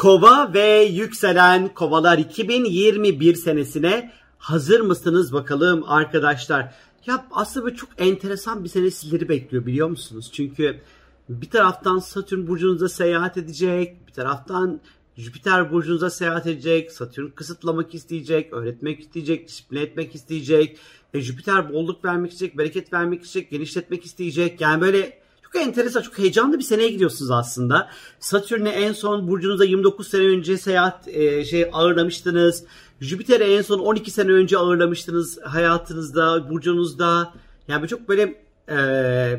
Kova ve yükselen kovalar 2021 senesine hazır mısınız bakalım arkadaşlar? Ya aslında böyle çok enteresan bir sene sizleri bekliyor biliyor musunuz? Çünkü bir taraftan Satürn burcunuzda seyahat edecek, bir taraftan Jüpiter burcunuza seyahat edecek, Satürn kısıtlamak isteyecek, öğretmek isteyecek, disipline etmek isteyecek. E, Jüpiter bolluk vermek isteyecek, bereket vermek isteyecek, genişletmek isteyecek. Yani böyle çok enteresan, çok heyecanlı bir seneye gidiyorsunuz aslında. Satürn'e en son burcunuzda 29 sene önce seyahat e, şey ağırlamıştınız. Jüpiter'e en son 12 sene önce ağırlamıştınız hayatınızda, burcunuzda. Yani çok böyle e,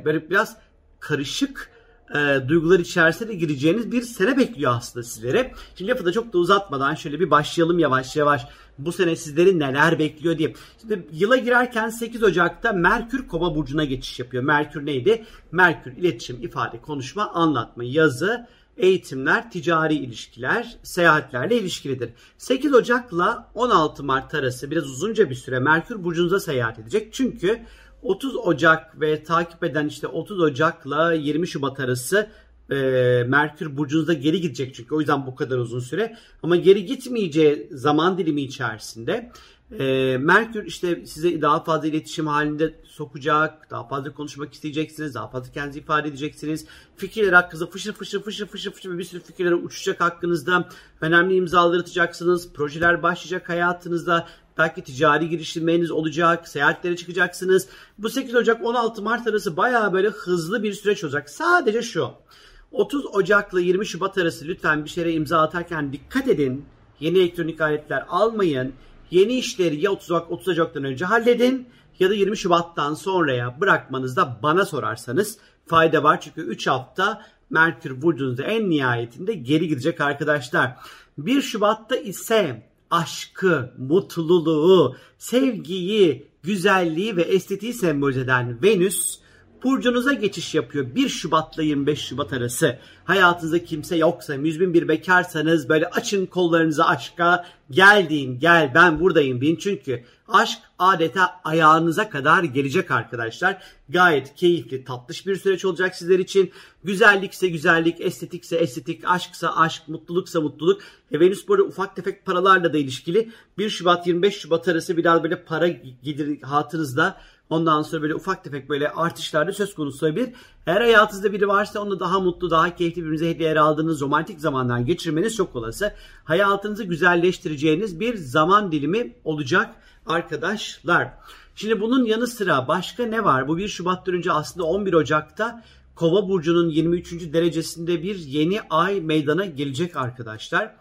böyle biraz karışık e, duygular içerisine gireceğiniz bir sene bekliyor aslında sizlere. Şimdi lafı da çok da uzatmadan şöyle bir başlayalım yavaş yavaş. Bu sene sizleri neler bekliyor diye. Şimdi yıla girerken 8 Ocak'ta Merkür Kova burcuna geçiş yapıyor. Merkür neydi? Merkür iletişim, ifade, konuşma, anlatma, yazı, eğitimler, ticari ilişkiler, seyahatlerle ilişkilidir. 8 Ocak'la 16 Mart arası biraz uzunca bir süre Merkür burcunuza seyahat edecek. Çünkü 30 Ocak ve takip eden işte 30 Ocak'la 20 Şubat arası e, Merkür burcunuzda geri gidecek çünkü o yüzden bu kadar uzun süre. Ama geri gitmeyeceği zaman dilimi içerisinde e, Merkür işte size daha fazla iletişim halinde sokacak, daha fazla konuşmak isteyeceksiniz, daha fazla kendinizi ifade edeceksiniz. Fikirler hakkında fışır fışır fışır fışır fışır bir sürü fikirler uçacak hakkınızda. Önemli imzalar atacaksınız, projeler başlayacak hayatınızda. Belki ticari girişimleriniz olacak, seyahatlere çıkacaksınız. Bu 8 Ocak 16 Mart arası bayağı böyle hızlı bir süreç olacak. Sadece şu. 30 Ocak'la 20 Şubat arası lütfen bir şeye imza atarken dikkat edin. Yeni elektronik aletler almayın. Yeni işleri ya 30, 30 Ocak'tan önce halledin ya da 20 Şubat'tan sonraya bırakmanızda bana sorarsanız fayda var. Çünkü 3 hafta Merkür burcunuzda en nihayetinde geri gidecek arkadaşlar. 1 Şubat'ta ise aşkı, mutluluğu, sevgiyi, güzelliği ve estetiği sembolize eden Venüs burcunuza geçiş yapıyor 1 Şubat'la 25 Şubat arası. Hayatınızda kimse yoksa, müzmin bir bekarsanız böyle açın kollarınızı aşka, gel deyin, gel ben buradayım deyin. Çünkü aşk adeta ayağınıza kadar gelecek arkadaşlar. Gayet keyifli, tatlış bir süreç olacak sizler için. Güzellikse güzellik, estetikse estetik, aşksa aşk, mutluluksa mutluluk. E, Venüs burada ufak tefek paralarla da ilişkili. 1 Şubat 25 Şubat arası biraz böyle para gelir hatırınızda Ondan sonra böyle ufak tefek böyle artışlarda söz konusu olabilir. Eğer hayatınızda biri varsa onu daha mutlu, daha keyifli birbirinize hediyeler aldığınız romantik zamanlar geçirmeniz çok olası. Hayatınızı güzelleştireceğiniz bir zaman dilimi olacak arkadaşlar. Şimdi bunun yanı sıra başka ne var? Bu 1 Şubat'tan önce aslında 11 Ocak'ta Kova burcunun 23. derecesinde bir yeni ay meydana gelecek arkadaşlar.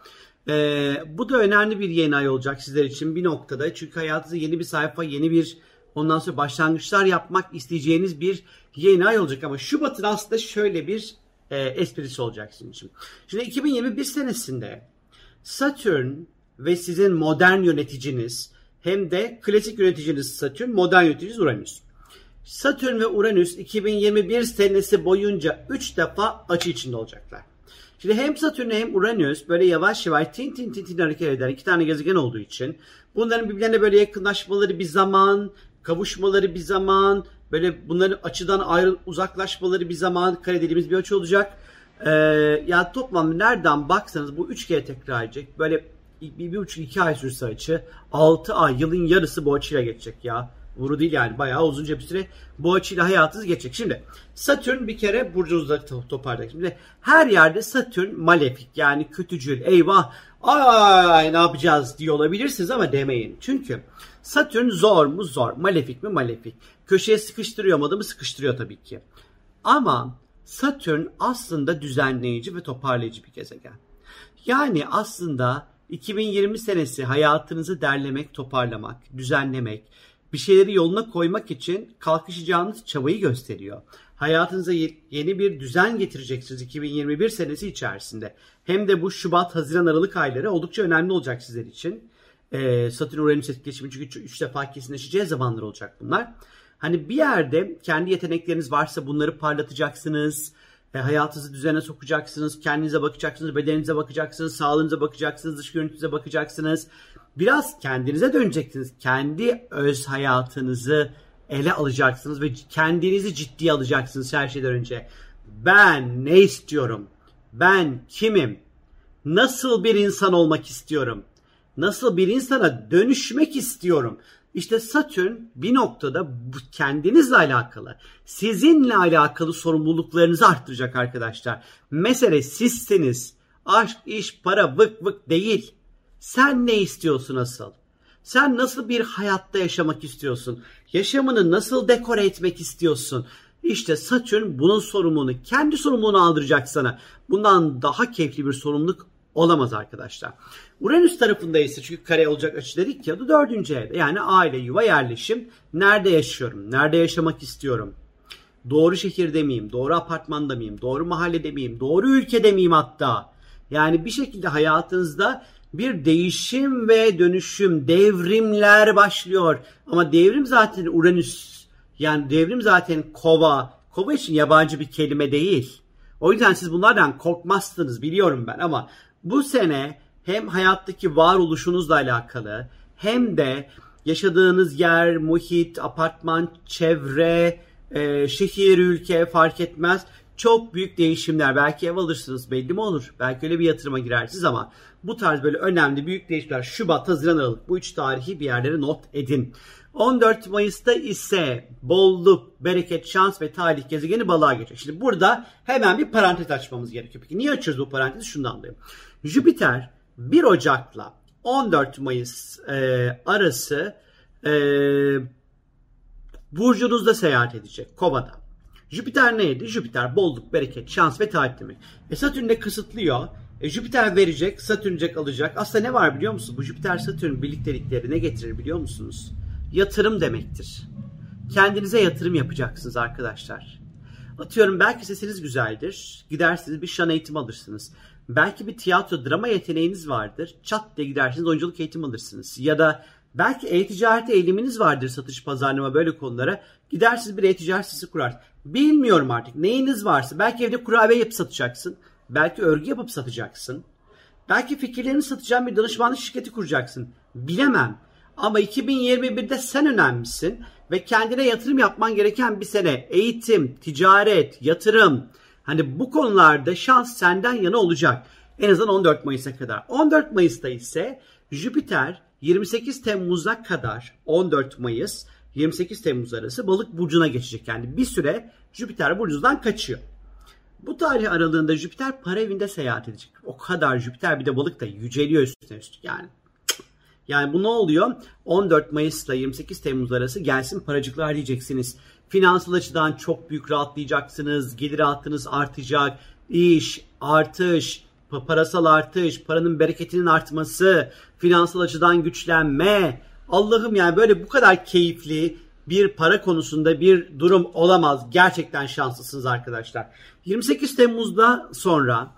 Ee, bu da önemli bir yeni ay olacak sizler için bir noktada. Çünkü hayatınızda yeni bir sayfa, yeni bir Ondan sonra başlangıçlar yapmak isteyeceğiniz bir yeni ay olacak. Ama Şubat'ın aslında şöyle bir e, esprisi olacak sizin için. Şimdi 2021 senesinde Satürn ve sizin modern yöneticiniz hem de klasik yöneticiniz Satürn, modern yöneticiniz Uranüs. Satürn ve Uranüs 2021 senesi boyunca 3 defa açı içinde olacaklar. Şimdi hem Satürn hem Uranüs böyle yavaş yavaş tin tin tin tin hareket eder. İki tane gezegen olduğu için bunların birbirlerine böyle yakınlaşmaları bir zaman, kavuşmaları bir zaman, böyle bunların açıdan ayrı uzaklaşmaları bir zaman kare dediğimiz bir açı olacak. Ee, yani toplam nereden baksanız bu üç kere tekrar edecek. Böyle bir, bir buçuk iki ay sürse açı. Altı ay yılın yarısı bu açıyla geçecek ya. Vuru değil yani bayağı uzunca bir süre bu açıyla hayatınız geçecek. Şimdi Satürn bir kere burcunuzda toparlayacak. Şimdi her yerde Satürn malefik yani kötücül eyvah ay ne yapacağız diye olabilirsiniz ama demeyin. Çünkü Satürn zor mu zor, malefik mi malefik. Köşeye sıkıştırıyor mu adamı sıkıştırıyor tabii ki. Ama Satürn aslında düzenleyici ve toparlayıcı bir gezegen. Yani aslında 2020 senesi hayatınızı derlemek, toparlamak, düzenlemek, bir şeyleri yoluna koymak için kalkışacağınız çabayı gösteriyor. Hayatınıza yeni bir düzen getireceksiniz 2021 senesi içerisinde. Hem de bu Şubat, Haziran, Aralık ayları oldukça önemli olacak sizler için. Ee, Satürn Uranüs etkileşimi çünkü 3 defa kesinleşeceği zamanlar olacak bunlar. Hani bir yerde kendi yetenekleriniz varsa bunları parlatacaksınız. E, hayatınızı düzene sokacaksınız. Kendinize bakacaksınız. Bedeninize bakacaksınız. Sağlığınıza bakacaksınız. Dış görüntünüze bakacaksınız. Biraz kendinize döneceksiniz. Kendi öz hayatınızı ele alacaksınız ve kendinizi ciddiye alacaksınız her şeyden önce. Ben ne istiyorum? Ben kimim? Nasıl bir insan olmak istiyorum? Nasıl bir insana dönüşmek istiyorum? İşte Satürn bir noktada kendinizle alakalı, sizinle alakalı sorumluluklarınızı arttıracak arkadaşlar. Mesele sizsiniz. Aşk, iş, para, vık vık değil. Sen ne istiyorsun asıl? Sen nasıl bir hayatta yaşamak istiyorsun? Yaşamını nasıl dekore etmek istiyorsun? İşte Satürn bunun sorumluluğunu, kendi sorumluluğunu aldıracak sana. Bundan daha keyifli bir sorumluluk olamaz arkadaşlar. Uranüs tarafında ise çünkü kare olacak açı dedik ya da dördüncü evde. Yani aile, yuva, yerleşim. Nerede yaşıyorum? Nerede yaşamak istiyorum? Doğru şehirde miyim? Doğru apartmanda mıyım? Doğru mahallede miyim? Doğru ülkede miyim hatta? Yani bir şekilde hayatınızda bir değişim ve dönüşüm, devrimler başlıyor. Ama devrim zaten Uranüs. Yani devrim zaten kova. Kova için yabancı bir kelime değil. O yüzden siz bunlardan korkmazsınız biliyorum ben ama bu sene hem hayattaki varoluşunuzla alakalı hem de yaşadığınız yer, muhit, apartman, çevre, e, şehir, ülke fark etmez. Çok büyük değişimler. Belki ev alırsınız belli mi olur? Belki öyle bir yatırıma girersiniz ama bu tarz böyle önemli büyük değişimler Şubat, Haziran, Aralık bu üç tarihi bir yerlere not edin. 14 Mayıs'ta ise bolluk, bereket, şans ve talih gezegeni balığa geçiyor. Şimdi burada hemen bir parantez açmamız gerekiyor. Peki niye açıyoruz bu parantezi? Şundan dolayı. Jüpiter 1 Ocak'la 14 Mayıs e, arası e, burcunuzda seyahat edecek Kova'da. Jüpiter neydi? Jüpiter bolluk, bereket, şans ve talih demek. E Satürn de kısıtlıyor. E, Jüpiter verecek, Satürn alacak. Aslında ne var biliyor musunuz? Bu Jüpiter Satürn birliktelikleri ne getirir biliyor musunuz? Yatırım demektir. Kendinize yatırım yapacaksınız arkadaşlar. Atıyorum belki sesiniz güzeldir. Gidersiniz bir şan eğitimi alırsınız. Belki bir tiyatro, drama yeteneğiniz vardır. Çat diye gidersiniz oyunculuk eğitimi alırsınız. Ya da belki e-ticaret eğiliminiz vardır satış, pazarlama böyle konulara. Gidersiniz bir e-ticaret sitesi kurarsınız. Bilmiyorum artık neyiniz varsa. Belki evde kurabiye yapıp satacaksın. Belki örgü yapıp satacaksın. Belki fikirlerini satacağın bir danışmanlık şirketi kuracaksın. Bilemem. Ama 2021'de sen önemlisin ve kendine yatırım yapman gereken bir sene. Eğitim, ticaret, yatırım. Hani bu konularda şans senden yana olacak. En azından 14 Mayıs'a kadar. 14 Mayıs'ta ise Jüpiter 28 Temmuz'a kadar 14 Mayıs 28 Temmuz arası balık burcuna geçecek. Yani bir süre Jüpiter burcundan kaçıyor. Bu tarih aralığında Jüpiter para evinde seyahat edecek. O kadar Jüpiter bir de balık da yüceliyor üstüne üstlük yani. Yani bu ne oluyor? 14 Mayıs ile 28 Temmuz arası gelsin paracıklar diyeceksiniz. Finansal açıdan çok büyük rahatlayacaksınız. Gelir rahatınız artacak. İş, artış, parasal artış, paranın bereketinin artması, finansal açıdan güçlenme. Allah'ım yani böyle bu kadar keyifli bir para konusunda bir durum olamaz. Gerçekten şanslısınız arkadaşlar. 28 Temmuz'da sonra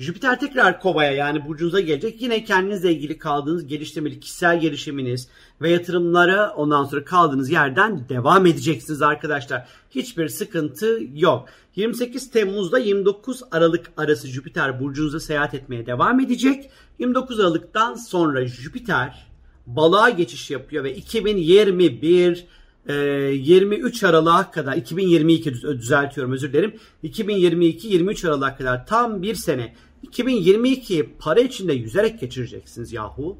Jüpiter tekrar kovaya yani burcunuza gelecek. Yine kendinizle ilgili kaldığınız geliştirmeli kişisel gelişiminiz ve yatırımlara ondan sonra kaldığınız yerden devam edeceksiniz arkadaşlar. Hiçbir sıkıntı yok. 28 Temmuz'da 29 Aralık arası Jüpiter burcunuza seyahat etmeye devam edecek. 29 Aralık'tan sonra Jüpiter balığa geçiş yapıyor ve 2021 23 Aralık'a kadar 2022 düzeltiyorum özür dilerim. 2022 23 Aralık'a kadar tam bir sene 2022'yi para içinde yüzerek geçireceksiniz yahu.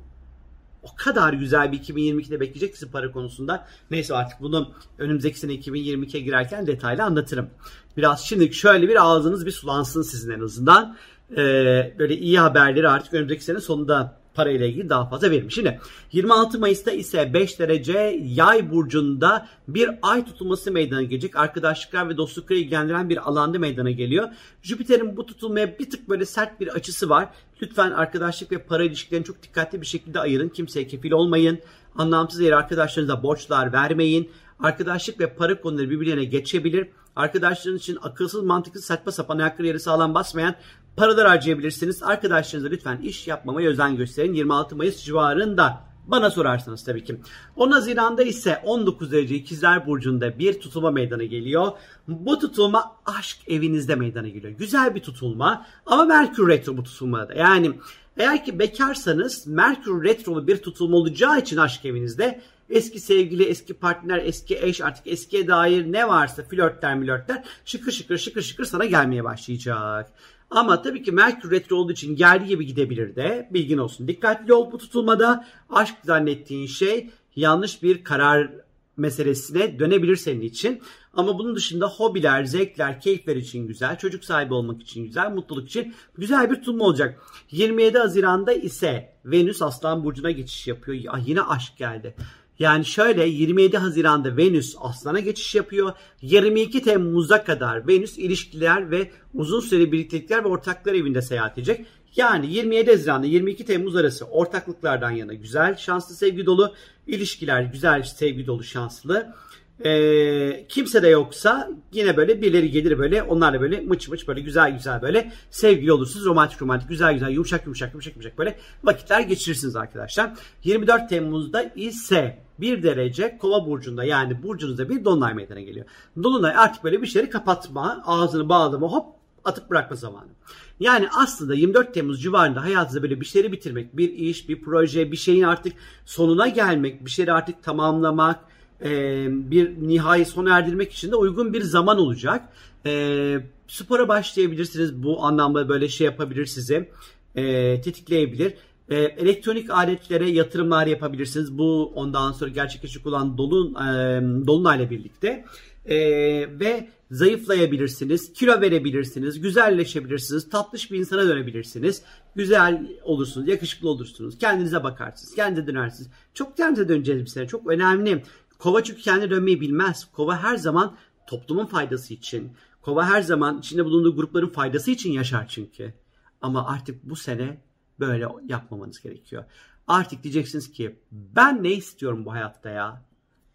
O kadar güzel bir 2022'de bekleyeceksiniz para konusunda. Neyse artık bunu önümüzdeki sene 2022'ye girerken detaylı anlatırım. Biraz şimdi şöyle bir ağzınız bir sulansın sizin en azından. Ee, böyle iyi haberleri artık önümüzdeki sene sonunda parayla ilgili daha fazla verim. Şimdi 26 Mayıs'ta ise 5 derece yay burcunda bir ay tutulması meydana gelecek. Arkadaşlıklar ve dostlukları ilgilendiren bir alanda meydana geliyor. Jüpiter'in bu tutulmaya bir tık böyle sert bir açısı var. Lütfen arkadaşlık ve para ilişkilerini çok dikkatli bir şekilde ayırın. Kimseye kefil olmayın. Anlamsız yere arkadaşlarınıza borçlar vermeyin. Arkadaşlık ve para konuları birbirine geçebilir. Arkadaşlarınız için akılsız, mantıksız, saçma sapan ayakları yeri sağlam basmayan paralar harcayabilirsiniz. Arkadaşlarınızla lütfen iş yapmamaya özen gösterin. 26 Mayıs civarında bana sorarsanız tabii ki. 10 Haziran'da ise 19 derece ikizler burcunda bir tutulma meydana geliyor. Bu tutulma aşk evinizde meydana geliyor. Güzel bir tutulma ama Merkür Retro bu tutulmada. Yani eğer ki bekarsanız Merkür Retro'lu bir tutulma olacağı için aşk evinizde eski sevgili, eski partner, eski eş artık eskiye dair ne varsa flörtler milörtler şıkır şıkır şıkır şıkır sana gelmeye başlayacak. Ama tabii ki Merkür Retro olduğu için geldiği gibi gidebilir de bilgin olsun. Dikkatli ol bu tutulmada aşk zannettiğin şey yanlış bir karar meselesine dönebilir senin için. Ama bunun dışında hobiler, zevkler, keyifler için güzel, çocuk sahibi olmak için güzel, mutluluk için güzel bir tutulma olacak. 27 Haziran'da ise Venüs Aslan Burcu'na geçiş yapıyor. Ya yine aşk geldi. Yani şöyle 27 Haziran'da Venüs Aslan'a geçiş yapıyor. 22 Temmuz'a kadar Venüs ilişkiler ve uzun süreli birliktelikler ve ortaklar evinde seyahat edecek. Yani 27 Haziran'da 22 Temmuz arası ortaklıklardan yana güzel, şanslı, sevgi dolu ilişkiler, güzel, sevgi dolu, şanslı. Ee, kimse de yoksa yine böyle birileri gelir böyle onlarla böyle mıç mıç böyle güzel güzel böyle sevgili olursunuz. Romantik romantik güzel güzel yumuşak yumuşak yumuşak yumuşak böyle vakitler geçirirsiniz arkadaşlar. 24 Temmuz'da ise bir derece kova burcunda yani burcunuzda bir dolunay meydana geliyor. Dolunay artık böyle bir şeyleri kapatma, ağzını bağlama hop atıp bırakma zamanı. Yani aslında 24 Temmuz civarında hayatınızda böyle bir şeyleri bitirmek, bir iş, bir proje, bir şeyin artık sonuna gelmek, bir şeyleri artık tamamlamak, bir nihai sona erdirmek için de uygun bir zaman olacak. spora başlayabilirsiniz. Bu anlamda böyle şey yapabilir sizi. tetikleyebilir. elektronik aletlere yatırımlar yapabilirsiniz. Bu ondan sonra gerçekleşecek olan dolun, dolunayla birlikte. ve zayıflayabilirsiniz, kilo verebilirsiniz, güzelleşebilirsiniz, tatlış bir insana dönebilirsiniz. Güzel olursunuz, yakışıklı olursunuz, kendinize bakarsınız, kendinize dönersiniz. Çok kendinize döneceğiz bir sene. Çok önemli. Kova çünkü kendi dönmeyi bilmez. Kova her zaman toplumun faydası için. Kova her zaman içinde bulunduğu grupların faydası için yaşar çünkü. Ama artık bu sene böyle yapmamanız gerekiyor. Artık diyeceksiniz ki ben ne istiyorum bu hayatta ya?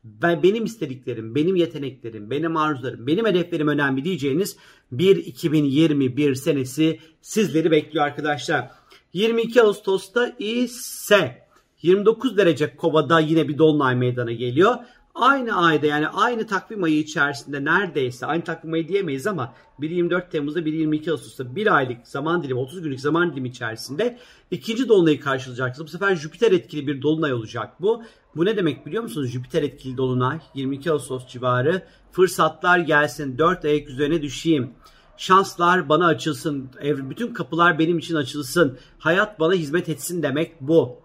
Ben, benim istediklerim, benim yeteneklerim, benim arzularım, benim hedeflerim önemli diyeceğiniz bir 2021 senesi sizleri bekliyor arkadaşlar. 22 Ağustos'ta ise 29 derece kovada yine bir dolunay meydana geliyor. Aynı ayda yani aynı takvim ayı içerisinde neredeyse aynı takvim ayı diyemeyiz ama 1-24 Temmuz'da 1-22 Ağustos'ta bir aylık zaman dilimi 30 günlük zaman dilimi içerisinde ikinci dolunayı karşılayacaksınız. Bu sefer Jüpiter etkili bir dolunay olacak bu. Bu ne demek biliyor musunuz? Jüpiter etkili dolunay 22 Ağustos civarı fırsatlar gelsin 4 ayak üzerine düşeyim. Şanslar bana açılsın. Bütün kapılar benim için açılsın. Hayat bana hizmet etsin demek bu.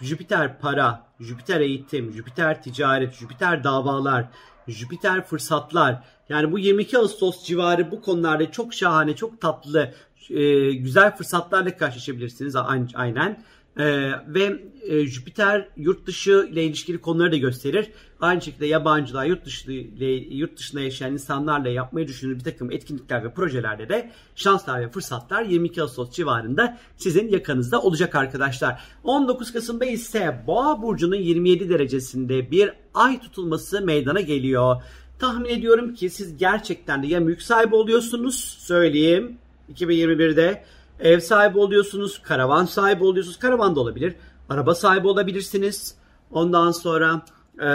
Jüpiter para, Jüpiter eğitim, Jüpiter ticaret, Jüpiter davalar, Jüpiter fırsatlar. Yani bu 22 Ağustos civarı bu konularda çok şahane, çok tatlı, e, güzel fırsatlarla karşılaşabilirsiniz aynen. Ee, ve e, Jüpiter yurt dışı ile ilişkili konuları da gösterir. Aynı şekilde yabancılar, yurt dışı ile yurt dışında yaşayan insanlarla yapmayı düşündüğü bir takım etkinlikler ve projelerde de şanslar ve fırsatlar 22 Ağustos civarında sizin yakınızda olacak arkadaşlar. 19 Kasım'da ise Boğa burcunun 27 derecesinde bir ay tutulması meydana geliyor. Tahmin ediyorum ki siz gerçekten de ya mülk sahibi oluyorsunuz söyleyeyim 2021'de Ev sahibi oluyorsunuz, karavan sahibi oluyorsunuz. Karavan da olabilir. Araba sahibi olabilirsiniz. Ondan sonra ee,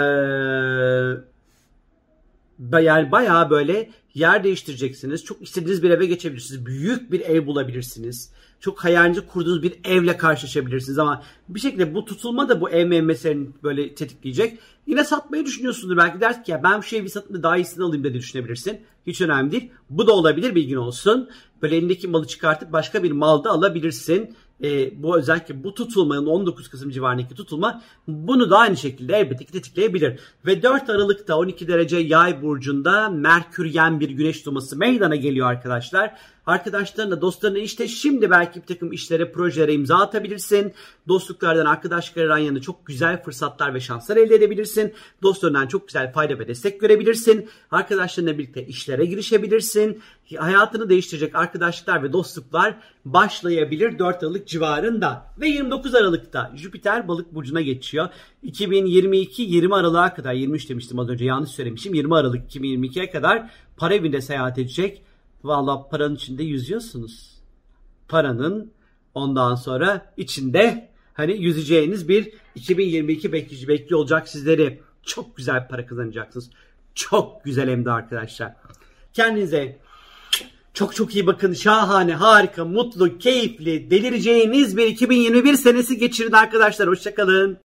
yani bayağı böyle yer değiştireceksiniz. Çok istediğiniz bir eve geçebilirsiniz. Büyük bir ev bulabilirsiniz. Çok hayalinizi kurduğunuz bir evle karşılaşabilirsiniz ama bir şekilde bu tutulma da bu ev meseleni böyle tetikleyecek. Yine satmayı düşünüyorsundur. Belki dersin ki ya ben şeyi bir satın daha iyisini alayım da düşünebilirsin. Hiç önemli değil. Bu da olabilir bilgin olsun. Böyle elindeki malı çıkartıp başka bir malda alabilirsin. E, bu özellikle bu tutulmanın 19 Kasım civarındaki tutulma bunu da aynı şekilde elbette ki tetikleyebilir. Ve 4 Aralık'ta 12 derece yay burcunda Merküryen bir güneş tutulması meydana geliyor arkadaşlar. Arkadaşlarına, dostlarına işte şimdi belki bir takım işlere, projelere imza atabilirsin. Dostluklardan, arkadaşlardan yanında çok güzel fırsatlar ve şanslar elde edebilirsin. Dostlarından çok güzel fayda ve destek görebilirsin. Arkadaşlarına birlikte işlere girişebilirsin. Hayatını değiştirecek arkadaşlıklar ve dostluklar başlayabilir 4 Aralık civarında. Ve 29 Aralık'ta Jüpiter balık burcuna geçiyor. 2022 20 Aralık'a kadar 23 demiştim az önce yanlış söylemişim. 20 Aralık 2022'ye kadar para evinde seyahat edecek. Valla paranın içinde yüzüyorsunuz. Paranın ondan sonra içinde hani yüzeceğiniz bir 2022 beklici bekliyor olacak sizleri. Çok güzel para kazanacaksınız. Çok güzel hem de arkadaşlar. Kendinize çok çok iyi bakın. Şahane, harika, mutlu, keyifli, delireceğiniz bir 2021 senesi geçirin arkadaşlar. Hoşçakalın.